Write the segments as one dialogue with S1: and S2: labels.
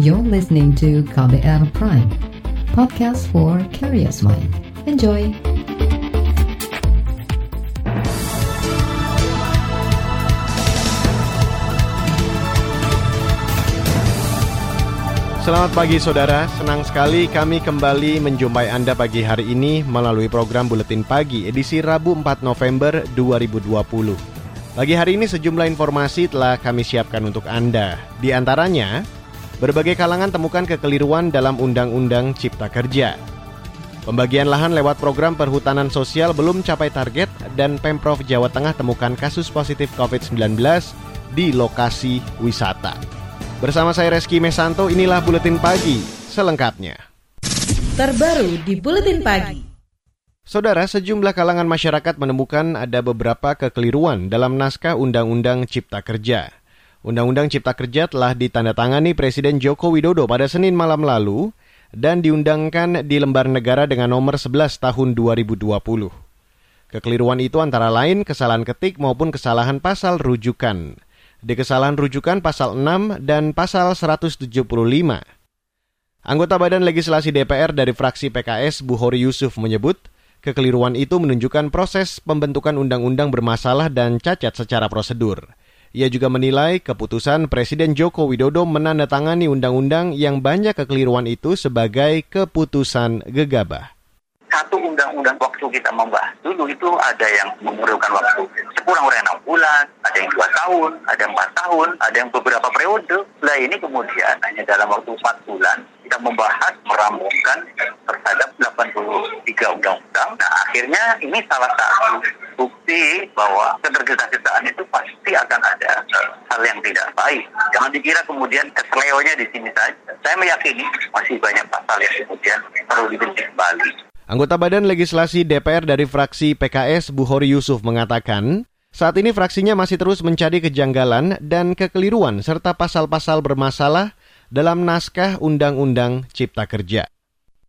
S1: You're listening to KBR Prime, podcast for curious mind. Enjoy!
S2: Selamat pagi saudara, senang sekali kami kembali menjumpai Anda pagi hari ini melalui program Buletin Pagi edisi Rabu 4 November 2020. Pagi hari ini sejumlah informasi telah kami siapkan untuk Anda. Di antaranya, berbagai kalangan temukan kekeliruan dalam Undang-Undang Cipta Kerja. Pembagian lahan lewat program perhutanan sosial belum capai target dan Pemprov Jawa Tengah temukan kasus positif COVID-19 di lokasi wisata. Bersama saya Reski Mesanto, inilah Buletin Pagi selengkapnya.
S3: Terbaru di Buletin Pagi.
S2: Saudara, sejumlah kalangan masyarakat menemukan ada beberapa kekeliruan dalam naskah Undang-Undang Cipta Kerja. Undang-Undang Cipta Kerja telah ditandatangani Presiden Joko Widodo pada Senin malam lalu dan diundangkan di lembar negara dengan nomor 11 tahun 2020. Kekeliruan itu antara lain kesalahan ketik maupun kesalahan pasal rujukan di kesalahan rujukan pasal 6 dan pasal 175. Anggota Badan Legislasi DPR dari fraksi PKS Buhori Yusuf menyebut, kekeliruan itu menunjukkan proses pembentukan undang-undang bermasalah dan cacat secara prosedur. Ia juga menilai keputusan Presiden Joko Widodo menandatangani undang-undang yang banyak kekeliruan itu sebagai keputusan gegabah
S4: satu undang-undang waktu kita membahas dulu itu ada yang memerlukan waktu sekurang-kurangnya enam bulan, ada yang dua tahun, ada yang empat tahun, ada yang beberapa periode. Nah ini kemudian hanya dalam waktu empat bulan kita membahas, meramukan terhadap 83 undang-undang. Nah akhirnya ini salah satu bukti bahwa ketergesa-gesaan itu pasti akan ada hal yang tidak baik. Jangan dikira kemudian keseleonya di sini saja. Saya meyakini masih banyak pasal yang kemudian perlu dibenci kembali.
S2: Anggota Badan Legislasi DPR dari fraksi PKS Buhori Yusuf mengatakan, saat ini fraksinya masih terus mencari kejanggalan dan kekeliruan serta pasal-pasal bermasalah dalam naskah Undang-Undang Cipta Kerja.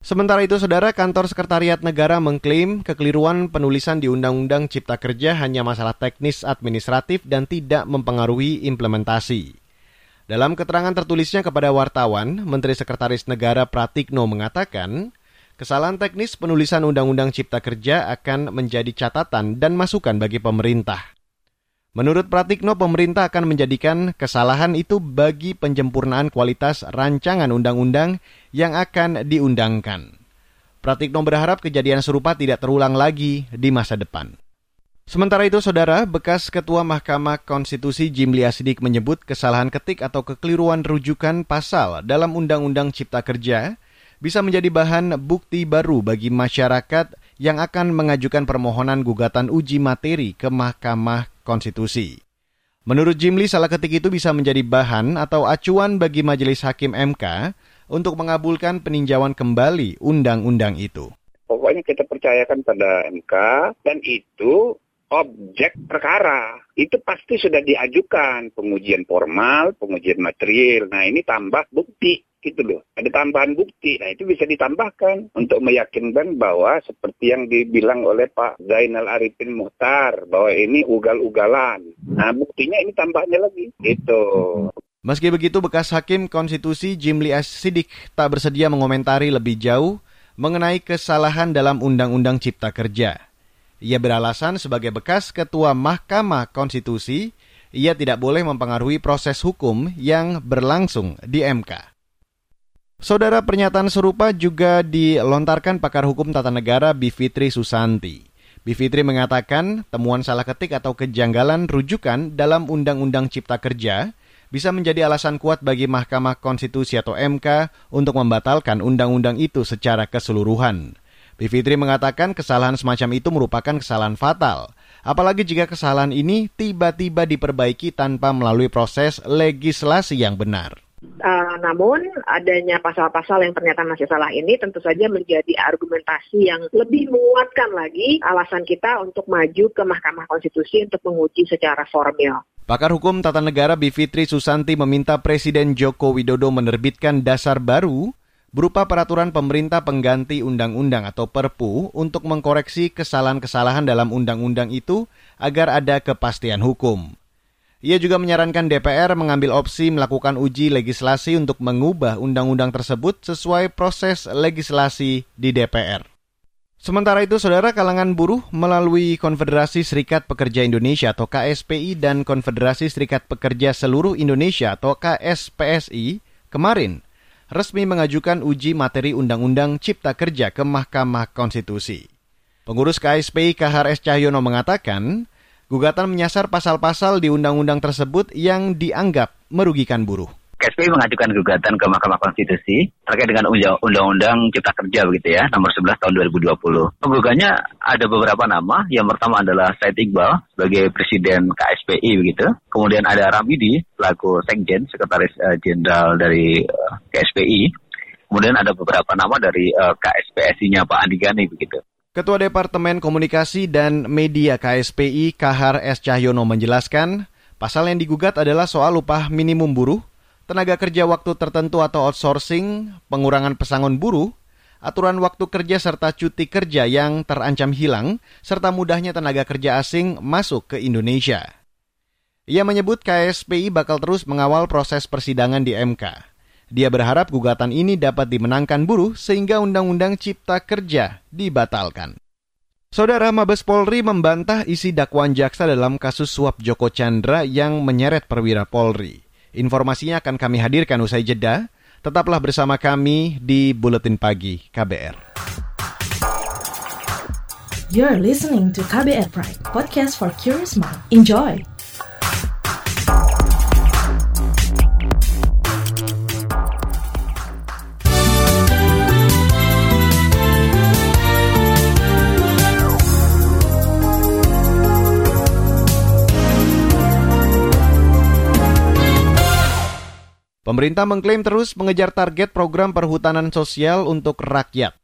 S2: Sementara itu, Saudara Kantor Sekretariat Negara mengklaim kekeliruan penulisan di Undang-Undang Cipta Kerja hanya masalah teknis administratif dan tidak mempengaruhi implementasi. Dalam keterangan tertulisnya kepada wartawan, Menteri Sekretaris Negara Pratikno mengatakan, Kesalahan teknis penulisan Undang-Undang Cipta Kerja akan menjadi catatan dan masukan bagi pemerintah. Menurut Pratikno, pemerintah akan menjadikan kesalahan itu bagi penjempurnaan kualitas rancangan undang-undang yang akan diundangkan. Pratikno berharap kejadian serupa tidak terulang lagi di masa depan. Sementara itu, saudara, bekas Ketua Mahkamah Konstitusi Jimli Asidik menyebut kesalahan ketik atau kekeliruan rujukan pasal dalam Undang-Undang Cipta Kerja bisa menjadi bahan bukti baru bagi masyarakat yang akan mengajukan permohonan gugatan uji materi ke Mahkamah Konstitusi. Menurut Jimli, salah ketik itu bisa menjadi bahan atau acuan bagi Majelis Hakim MK untuk mengabulkan peninjauan kembali undang-undang itu.
S5: Pokoknya kita percayakan pada MK dan itu objek perkara. Itu pasti sudah diajukan pengujian formal, pengujian material. Nah ini tambah bukti gitu loh. Ada tambahan bukti. Nah itu bisa ditambahkan untuk meyakinkan bahwa seperti yang dibilang oleh Pak Zainal Arifin Muhtar bahwa ini ugal-ugalan. Nah buktinya ini tambahnya lagi gitu.
S2: Meski begitu, bekas Hakim Konstitusi Jimli S. Sidik tak bersedia mengomentari lebih jauh mengenai kesalahan dalam Undang-Undang Cipta Kerja. Ia beralasan sebagai bekas Ketua Mahkamah Konstitusi, ia tidak boleh mempengaruhi proses hukum yang berlangsung di MK. Saudara pernyataan serupa juga dilontarkan pakar hukum tata negara Bivitri Susanti. Bivitri mengatakan temuan salah ketik atau kejanggalan rujukan dalam Undang-Undang Cipta Kerja bisa menjadi alasan kuat bagi Mahkamah Konstitusi atau MK untuk membatalkan undang-undang itu secara keseluruhan. Bivitri mengatakan kesalahan semacam itu merupakan kesalahan fatal, apalagi jika kesalahan ini tiba-tiba diperbaiki tanpa melalui proses legislasi yang benar.
S6: Namun adanya pasal-pasal yang ternyata masih salah ini tentu saja menjadi argumentasi yang lebih menguatkan lagi alasan kita untuk maju ke Mahkamah Konstitusi untuk menguji secara formil.
S2: Pakar Hukum Tata Negara Bivitri Susanti meminta Presiden Joko Widodo menerbitkan dasar baru berupa peraturan pemerintah pengganti undang-undang atau Perpu untuk mengkoreksi kesalahan-kesalahan dalam undang-undang itu agar ada kepastian hukum. Ia juga menyarankan DPR mengambil opsi melakukan uji legislasi untuk mengubah undang-undang tersebut sesuai proses legislasi di DPR. Sementara itu, saudara kalangan buruh melalui Konfederasi Serikat Pekerja Indonesia atau KSPI dan Konfederasi Serikat Pekerja Seluruh Indonesia atau KSPSI kemarin resmi mengajukan uji materi Undang-Undang Cipta Kerja ke Mahkamah Konstitusi. Pengurus KSPI KHRS Cahyono mengatakan, Gugatan menyasar pasal-pasal di undang-undang tersebut yang dianggap merugikan buruh.
S7: KSPI mengajukan gugatan ke Mahkamah Konstitusi terkait dengan Undang-Undang Cipta Kerja begitu ya, nomor 11 tahun 2020. Penggugatnya ada beberapa nama. Yang pertama adalah Said Iqbal sebagai Presiden KSPI begitu. Kemudian ada Ramidi selaku Sekjen, Sekretaris uh, Jenderal dari eh, KSPI. Kemudian ada beberapa nama dari eh, KSPSI-nya Pak Andi Gani begitu.
S2: Ketua Departemen Komunikasi dan Media KSPI Kahar S. Cahyono menjelaskan, pasal yang digugat adalah soal upah minimum buruh, tenaga kerja waktu tertentu atau outsourcing, pengurangan pesangon buruh, aturan waktu kerja serta cuti kerja yang terancam hilang, serta mudahnya tenaga kerja asing masuk ke Indonesia. Ia menyebut KSPI bakal terus mengawal proses persidangan di MK. Dia berharap gugatan ini dapat dimenangkan buruh sehingga Undang-Undang Cipta Kerja dibatalkan. Saudara Mabes Polri membantah isi dakwaan jaksa dalam kasus suap Joko Chandra yang menyeret perwira Polri. Informasinya akan kami hadirkan usai jeda. Tetaplah bersama kami di Buletin Pagi KBR.
S3: You're listening to KBR Pride, podcast for curious mind. Enjoy!
S2: Pemerintah mengklaim terus mengejar target program perhutanan sosial untuk rakyat.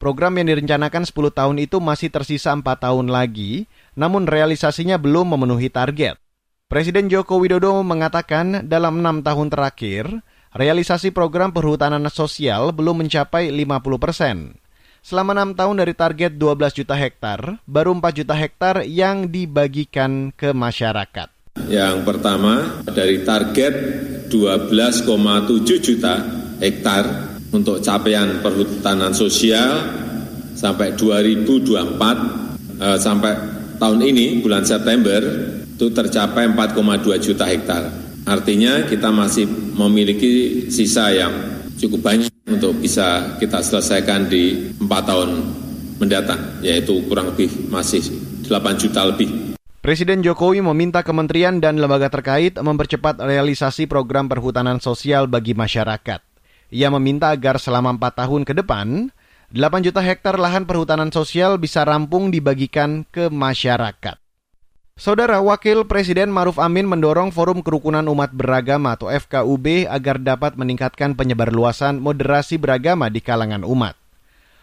S2: Program yang direncanakan 10 tahun itu masih tersisa 4 tahun lagi, namun realisasinya belum memenuhi target. Presiden Joko Widodo mengatakan dalam enam tahun terakhir, realisasi program perhutanan sosial belum mencapai 50 persen. Selama enam tahun dari target 12 juta hektar, baru 4 juta hektar yang dibagikan ke masyarakat.
S8: Yang pertama, dari target 12,7 juta hektar untuk capaian perhutanan sosial sampai 2024 eh, sampai tahun ini bulan September itu tercapai 4,2 juta hektar. Artinya kita masih memiliki sisa yang cukup banyak untuk bisa kita selesaikan di empat tahun mendatang, yaitu kurang lebih masih 8 juta lebih.
S2: Presiden Jokowi meminta kementerian dan lembaga terkait mempercepat realisasi program perhutanan sosial bagi masyarakat. Ia meminta agar selama empat tahun ke depan, 8 juta hektar lahan perhutanan sosial bisa rampung dibagikan ke masyarakat. Saudara Wakil Presiden Maruf Amin mendorong Forum Kerukunan Umat Beragama atau FKUB agar dapat meningkatkan penyebarluasan moderasi beragama di kalangan umat.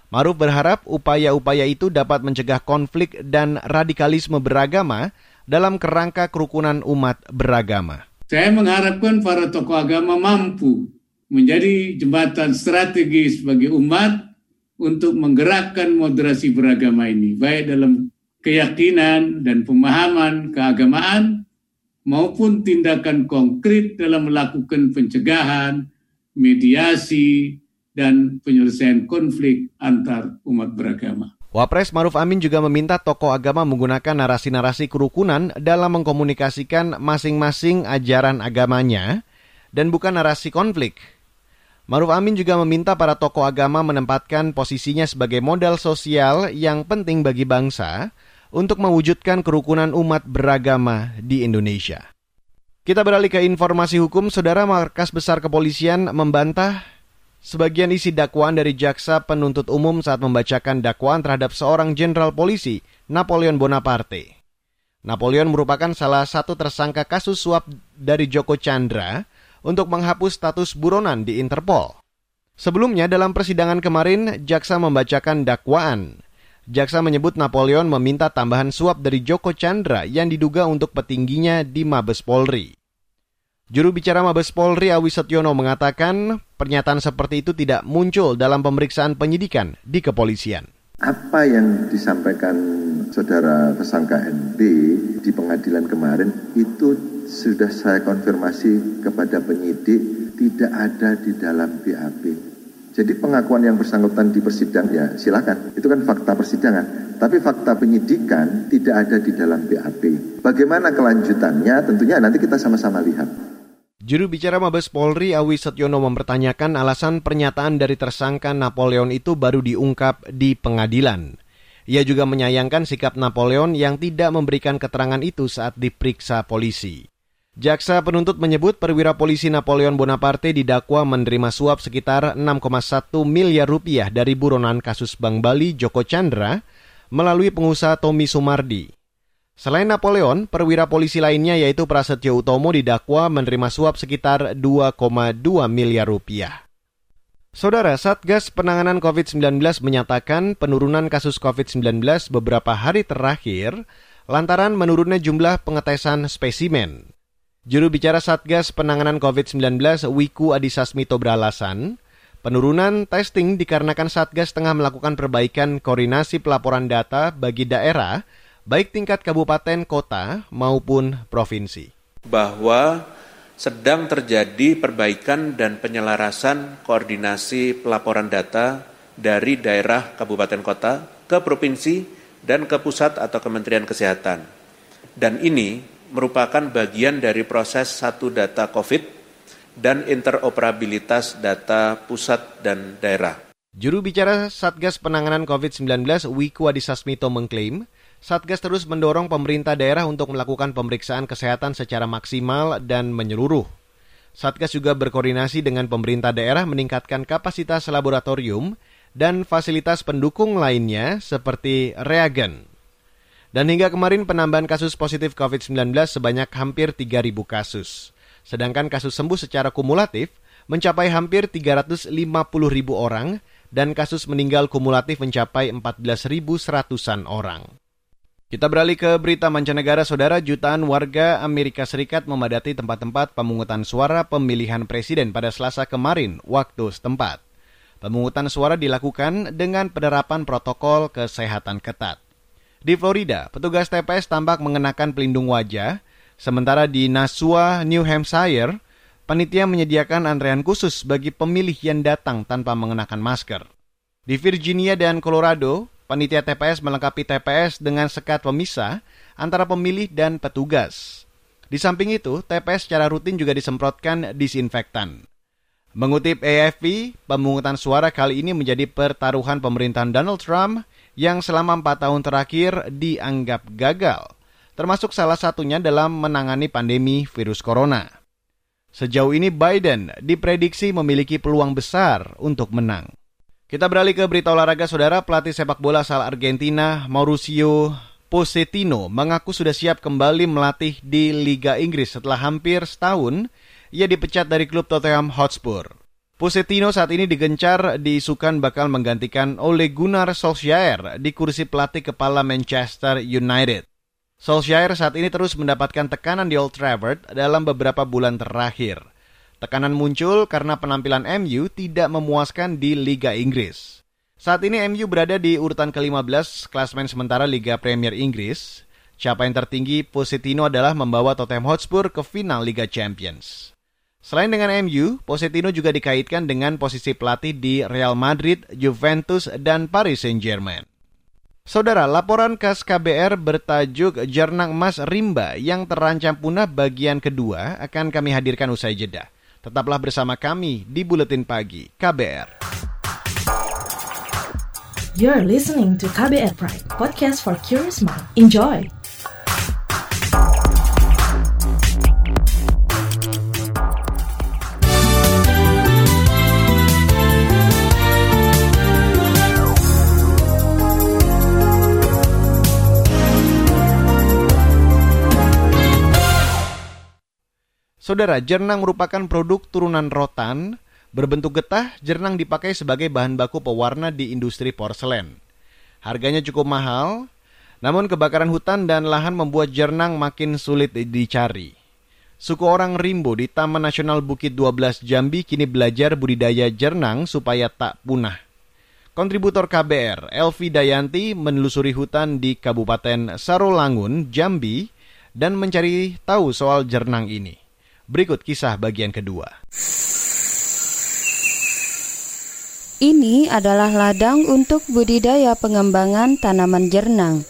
S2: Maruf berharap upaya-upaya itu dapat mencegah konflik dan radikalisme beragama dalam kerangka kerukunan umat beragama.
S9: Saya mengharapkan para tokoh agama mampu menjadi jembatan strategis bagi umat untuk menggerakkan moderasi beragama ini, baik dalam keyakinan dan pemahaman keagamaan maupun tindakan konkret dalam melakukan pencegahan, mediasi, dan penyelesaian konflik antar umat beragama.
S2: Wapres Maruf Amin juga meminta tokoh agama menggunakan narasi-narasi kerukunan dalam mengkomunikasikan masing-masing ajaran agamanya dan bukan narasi konflik. Maruf Amin juga meminta para tokoh agama menempatkan posisinya sebagai modal sosial yang penting bagi bangsa untuk mewujudkan kerukunan umat beragama di Indonesia. Kita beralih ke informasi hukum, Saudara Markas Besar Kepolisian membantah Sebagian isi dakwaan dari jaksa penuntut umum saat membacakan dakwaan terhadap seorang jenderal polisi, Napoleon Bonaparte. Napoleon merupakan salah satu tersangka kasus suap dari Joko Chandra untuk menghapus status buronan di Interpol. Sebelumnya dalam persidangan kemarin, jaksa membacakan dakwaan. Jaksa menyebut Napoleon meminta tambahan suap dari Joko Chandra yang diduga untuk petingginya di Mabes Polri. Juru bicara Mabes Polri Awi Setyono mengatakan pernyataan seperti itu tidak muncul dalam pemeriksaan penyidikan di kepolisian.
S10: Apa yang disampaikan saudara tersangka NB di pengadilan kemarin itu sudah saya konfirmasi kepada penyidik tidak ada di dalam BAP. Jadi pengakuan yang bersangkutan di persidangan ya silakan. Itu kan fakta persidangan. Tapi fakta penyidikan tidak ada di dalam BAP. Bagaimana kelanjutannya tentunya nanti kita sama-sama lihat.
S2: Juru bicara Mabes Polri Awi Setyono mempertanyakan alasan pernyataan dari tersangka Napoleon itu baru diungkap di pengadilan. Ia juga menyayangkan sikap Napoleon yang tidak memberikan keterangan itu saat diperiksa polisi. Jaksa penuntut menyebut perwira polisi Napoleon Bonaparte didakwa menerima suap sekitar 6,1 miliar rupiah dari buronan kasus Bank Bali Joko Chandra melalui pengusaha Tommy Sumardi. Selain Napoleon, perwira polisi lainnya yaitu Prasetyo Utomo didakwa menerima suap sekitar 2,2 miliar rupiah. Saudara, Satgas Penanganan COVID-19 menyatakan penurunan kasus COVID-19 beberapa hari terakhir lantaran menurunnya jumlah pengetesan spesimen. Juru bicara Satgas Penanganan COVID-19 Wiku Adisasmito beralasan, penurunan testing dikarenakan Satgas tengah melakukan perbaikan koordinasi pelaporan data bagi daerah, baik tingkat kabupaten, kota, maupun provinsi.
S11: Bahwa sedang terjadi perbaikan dan penyelarasan koordinasi pelaporan data dari daerah kabupaten kota ke provinsi dan ke pusat atau Kementerian Kesehatan. Dan ini merupakan bagian dari proses satu data COVID dan interoperabilitas data pusat dan daerah.
S2: Juru bicara Satgas Penanganan COVID-19 Wiku Adisasmito mengklaim, Satgas terus mendorong pemerintah daerah untuk melakukan pemeriksaan kesehatan secara maksimal dan menyeluruh. Satgas juga berkoordinasi dengan pemerintah daerah meningkatkan kapasitas laboratorium dan fasilitas pendukung lainnya seperti reagen. Dan hingga kemarin penambahan kasus positif COVID-19 sebanyak hampir 3.000 kasus. Sedangkan kasus sembuh secara kumulatif mencapai hampir 350.000 orang dan kasus meninggal kumulatif mencapai 14.100-an orang. Kita beralih ke berita mancanegara, saudara. Jutaan warga Amerika Serikat memadati tempat-tempat pemungutan suara pemilihan presiden pada Selasa kemarin, waktu setempat. Pemungutan suara dilakukan dengan penerapan protokol kesehatan ketat. Di Florida, petugas TPS tampak mengenakan pelindung wajah, sementara di Nasua, New Hampshire, panitia menyediakan antrean khusus bagi pemilih yang datang tanpa mengenakan masker. Di Virginia dan Colorado, Panitia TPS melengkapi TPS dengan sekat pemisah antara pemilih dan petugas. Di samping itu, TPS secara rutin juga disemprotkan disinfektan. Mengutip AFP, pemungutan suara kali ini menjadi pertaruhan pemerintahan Donald Trump yang selama empat tahun terakhir dianggap gagal, termasuk salah satunya dalam menangani pandemi virus corona. Sejauh ini Biden diprediksi memiliki peluang besar untuk menang. Kita beralih ke berita olahraga, saudara. Pelatih sepak bola asal Argentina, Mauricio Pochettino, mengaku sudah siap kembali melatih di Liga Inggris setelah hampir setahun ia dipecat dari klub Tottenham Hotspur. Pochettino saat ini digencar diisukan bakal menggantikan Ole Gunnar Solskjaer di kursi pelatih kepala Manchester United. Solskjaer saat ini terus mendapatkan tekanan di Old Trafford dalam beberapa bulan terakhir. Tekanan muncul karena penampilan MU tidak memuaskan di Liga Inggris. Saat ini MU berada di urutan ke-15 klasmen sementara Liga Premier Inggris. Capaian tertinggi Pochettino adalah membawa Tottenham Hotspur ke final Liga Champions. Selain dengan MU, Pochettino juga dikaitkan dengan posisi pelatih di Real Madrid, Juventus, dan Paris Saint-Germain. Saudara, laporan khas KBR bertajuk Jernang Emas Rimba yang terancam punah bagian kedua akan kami hadirkan usai jeda. Tetaplah bersama kami di Buletin Pagi KBR.
S3: You're listening to KBR Pride, podcast for curious mind. Enjoy!
S2: Saudara, jernang merupakan produk turunan rotan. Berbentuk getah, jernang dipakai sebagai bahan baku pewarna di industri porselen. Harganya cukup mahal, namun kebakaran hutan dan lahan membuat jernang makin sulit dicari. Suku orang Rimbo di Taman Nasional Bukit 12 Jambi kini belajar budidaya jernang supaya tak punah. Kontributor KBR, Elvi Dayanti, menelusuri hutan di Kabupaten Sarolangun, Jambi, dan mencari tahu soal jernang ini. Berikut kisah bagian kedua.
S12: Ini adalah ladang untuk budidaya pengembangan tanaman jernang.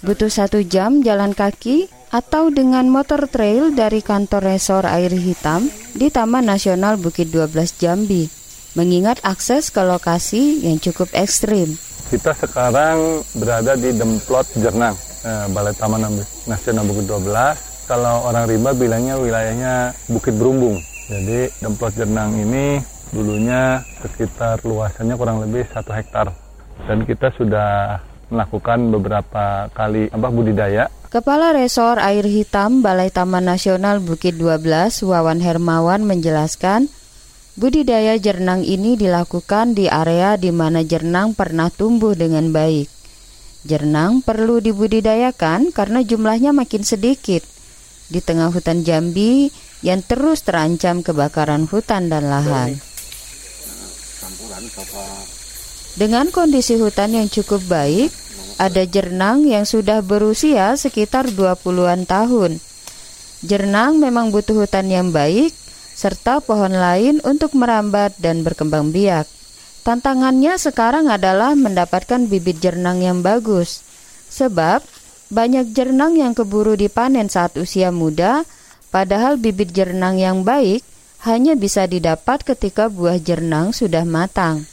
S12: Butuh satu jam jalan kaki atau dengan motor trail dari kantor resor air hitam di Taman Nasional Bukit 12 Jambi, mengingat akses ke lokasi yang cukup ekstrim.
S13: Kita sekarang berada di Demplot Jernang, eh, Balai Taman Nasional Bukit 12. Kalau orang rimba bilangnya wilayahnya Bukit Berumbung. Jadi Demplot Jernang ini dulunya sekitar luasannya kurang lebih satu hektar. Dan kita sudah melakukan beberapa kali apa budidaya
S12: Kepala Resor Air Hitam Balai Taman Nasional Bukit 12 Wawan Hermawan menjelaskan, budidaya jernang ini dilakukan di area di mana jernang pernah tumbuh dengan baik. Jernang perlu dibudidayakan karena jumlahnya makin sedikit. Di tengah hutan Jambi yang terus terancam kebakaran hutan dan lahan. Dengan kondisi hutan yang cukup baik, ada jernang yang sudah berusia sekitar 20-an tahun. Jernang memang butuh hutan yang baik serta pohon lain untuk merambat dan berkembang biak. Tantangannya sekarang adalah mendapatkan bibit jernang yang bagus. Sebab banyak jernang yang keburu dipanen saat usia muda, padahal bibit jernang yang baik hanya bisa didapat ketika buah jernang sudah matang.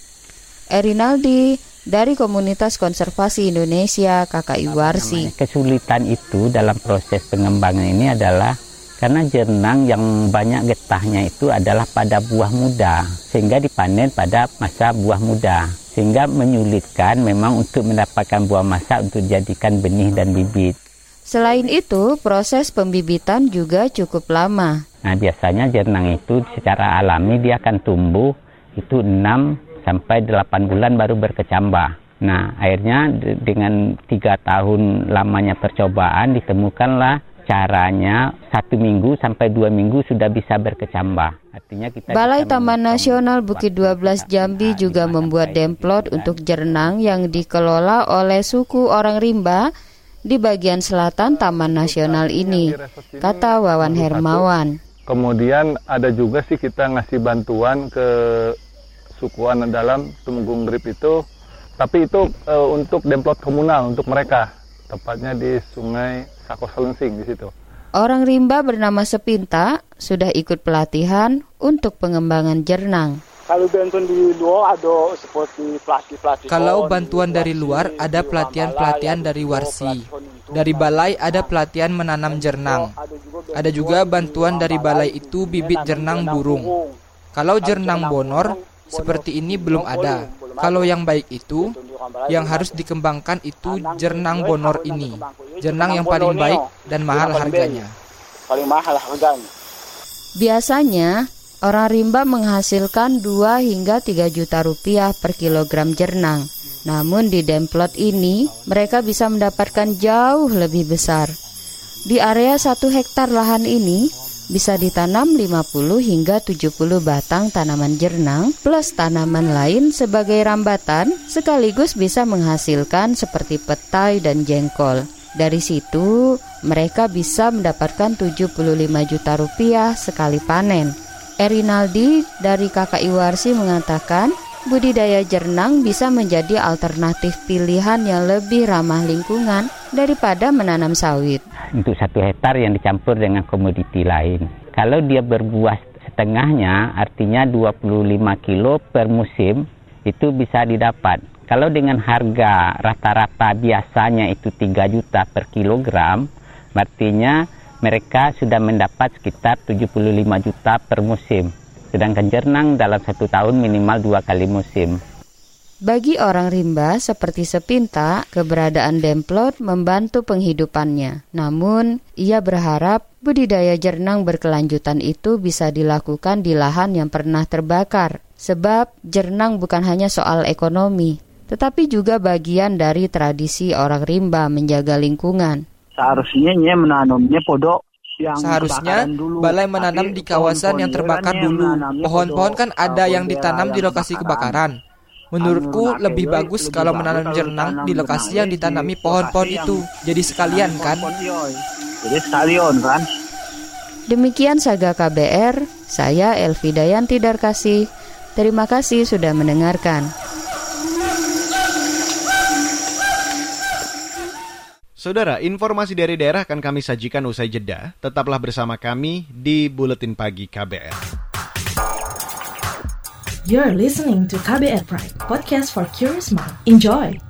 S12: Erinaldi, dari Komunitas Konservasi Indonesia KKI Warsi.
S14: Kesulitan itu dalam proses pengembangan ini adalah karena jernang yang banyak getahnya itu adalah pada buah muda sehingga dipanen pada masa buah muda sehingga menyulitkan memang untuk mendapatkan buah masa untuk dijadikan benih dan bibit.
S12: Selain itu, proses pembibitan juga cukup lama.
S14: Nah, biasanya jernang itu secara alami dia akan tumbuh itu 6 sampai 8 bulan baru berkecambah. Nah, akhirnya dengan tiga tahun lamanya percobaan ditemukanlah caranya satu minggu sampai dua minggu sudah bisa berkecambah.
S12: Artinya kita Balai Taman Nasional Bukit 12 Jambi juga membuat demplot untuk jernang yang dikelola oleh suku orang rimba di bagian selatan Taman Nasional ini, kata Wawan Hermawan.
S13: Kemudian ada juga sih kita ngasih bantuan ke sukuan dalam Tumenggung Grip itu tapi itu e, untuk demplot komunal untuk mereka tepatnya di Sungai Sakoselensing di situ.
S12: Orang rimba bernama Sepinta sudah ikut pelatihan untuk pengembangan jernang.
S15: Kalau bantuan di luar ada seperti pelatih-pelatih.
S16: Kalau bantuan dari luar ada pelatihan-pelatihan dari Warsi. Dari balai ada pelatihan menanam jernang. Ada juga bantuan dari balai itu bibit jernang burung. Kalau jernang bonor seperti ini belum ada. Kalau yang baik itu, yang harus dikembangkan itu jernang bonor ini. Jernang yang paling baik dan mahal harganya.
S15: Paling mahal harganya.
S12: Biasanya, orang rimba menghasilkan 2 hingga 3 juta rupiah per kilogram jernang. Namun di demplot ini, mereka bisa mendapatkan jauh lebih besar. Di area satu hektar lahan ini, bisa ditanam 50 hingga 70 batang tanaman jernang plus tanaman lain sebagai rambatan sekaligus bisa menghasilkan seperti petai dan jengkol. Dari situ mereka bisa mendapatkan 75 juta rupiah sekali panen. Erinaldi dari KKI Warsi mengatakan budidaya jernang bisa menjadi alternatif pilihan yang lebih ramah lingkungan daripada menanam sawit
S14: untuk satu hektar yang dicampur dengan komoditi lain. Kalau dia berbuah setengahnya, artinya 25 kilo per musim, itu bisa didapat. Kalau dengan harga rata-rata biasanya itu 3 juta per kilogram, artinya mereka sudah mendapat sekitar 75 juta per musim. Sedangkan jernang dalam satu tahun minimal dua kali musim.
S12: Bagi orang rimba seperti Sepinta, keberadaan demplot membantu penghidupannya. Namun, ia berharap budidaya jernang berkelanjutan itu bisa dilakukan di lahan yang pernah terbakar. Sebab jernang bukan hanya soal ekonomi, tetapi juga bagian dari tradisi orang rimba menjaga lingkungan.
S15: Seharusnya menanamnya podok
S16: yang Seharusnya balai menanam di kawasan yang terbakar dulu. Pohon-pohon kan ada yang ditanam di lokasi kebakaran. Menurutku lebih bagus kalau menanam jernang di lokasi yang ditanami pohon-pohon itu. Jadi sekalian kan?
S15: Jadi stadion kan.
S12: Demikian Saga KBR, saya Elvi Dayanti Darkasih. Terima kasih sudah mendengarkan.
S2: Saudara, informasi dari daerah akan kami sajikan usai jeda. Tetaplah bersama kami di Buletin Pagi KBR.
S3: You're listening to KBR Pride, podcast for curious mind. Enjoy!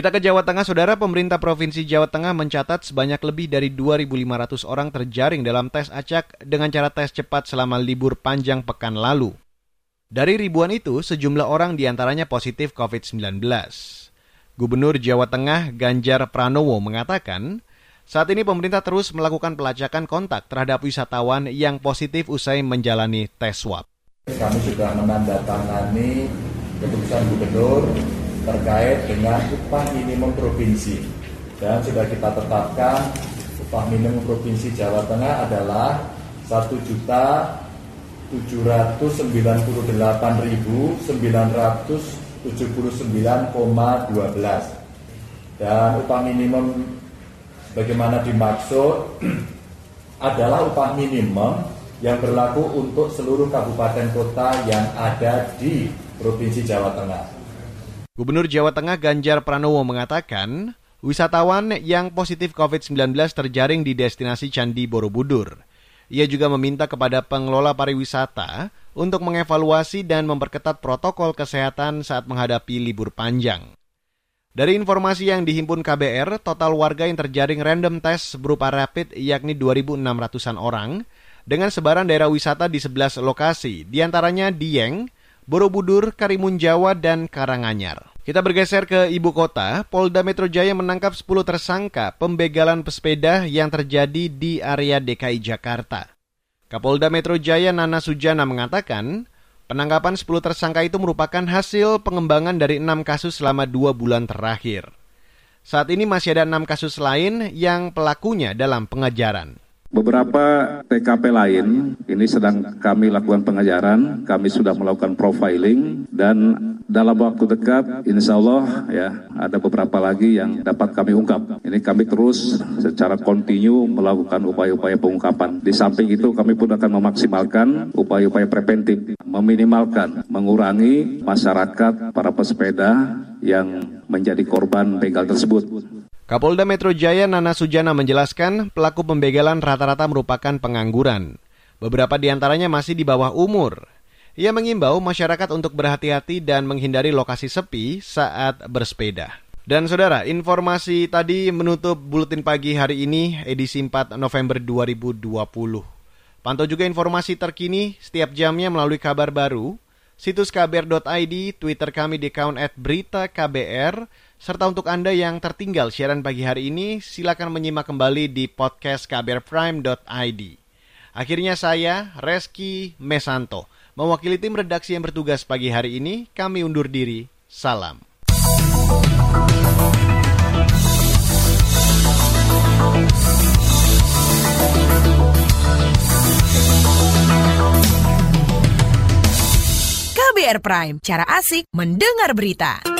S2: Kita ke Jawa Tengah, Saudara. Pemerintah Provinsi Jawa Tengah mencatat sebanyak lebih dari 2.500 orang terjaring dalam tes acak dengan cara tes cepat selama libur panjang pekan lalu. Dari ribuan itu, sejumlah orang di antaranya positif COVID-19. Gubernur Jawa Tengah Ganjar Pranowo mengatakan, saat ini pemerintah terus melakukan pelacakan kontak terhadap wisatawan yang positif usai menjalani tes swab.
S17: Kami sudah menandatangani keputusan gubernur terkait dengan upah minimum provinsi dan sudah kita tetapkan upah minimum provinsi Jawa Tengah adalah satu juta tujuh ratus sembilan puluh delapan ribu sembilan ratus tujuh puluh sembilan koma dua belas dan upah minimum bagaimana dimaksud adalah upah minimum yang berlaku untuk seluruh kabupaten kota yang ada di Provinsi Jawa Tengah.
S2: Gubernur Jawa Tengah Ganjar Pranowo mengatakan, wisatawan yang positif COVID-19 terjaring di destinasi Candi Borobudur. Ia juga meminta kepada pengelola pariwisata untuk mengevaluasi dan memperketat protokol kesehatan saat menghadapi libur panjang. Dari informasi yang dihimpun KBR, total warga yang terjaring random test berupa rapid yakni 2.600-an orang dengan sebaran daerah wisata di 11 lokasi, di antaranya Dieng, Borobudur, Karimun Jawa, dan Karanganyar. Kita bergeser ke ibu kota, Polda Metro Jaya menangkap 10 tersangka pembegalan pesepeda yang terjadi di area DKI Jakarta. Kapolda Metro Jaya Nana Sujana mengatakan, penangkapan 10 tersangka itu merupakan hasil pengembangan dari 6 kasus selama 2 bulan terakhir. Saat ini masih ada 6 kasus lain yang pelakunya dalam pengajaran.
S18: Beberapa TKP lain ini sedang kami lakukan pengajaran, kami sudah melakukan profiling dan dalam waktu dekat insya Allah ya ada beberapa lagi yang dapat kami ungkap. Ini kami terus secara kontinu melakukan upaya-upaya pengungkapan. Di samping itu kami pun akan memaksimalkan upaya-upaya preventif, meminimalkan, mengurangi masyarakat para pesepeda yang menjadi korban begal tersebut.
S2: Kapolda Metro Jaya Nana Sujana menjelaskan pelaku pembegalan rata-rata merupakan pengangguran. Beberapa di antaranya masih di bawah umur. Ia mengimbau masyarakat untuk berhati-hati dan menghindari lokasi sepi saat bersepeda. Dan saudara, informasi tadi menutup buletin pagi hari ini edisi 4 November 2020. Pantau juga informasi terkini setiap jamnya melalui kabar baru, situs kbr.id, Twitter kami di account at berita KBR, serta untuk Anda yang tertinggal siaran pagi hari ini, silakan menyimak kembali di podcast kbrprime.id. Akhirnya saya, Reski Mesanto, mewakili tim redaksi yang bertugas pagi hari ini, kami undur diri. Salam.
S19: KBR Prime, cara asik mendengar berita.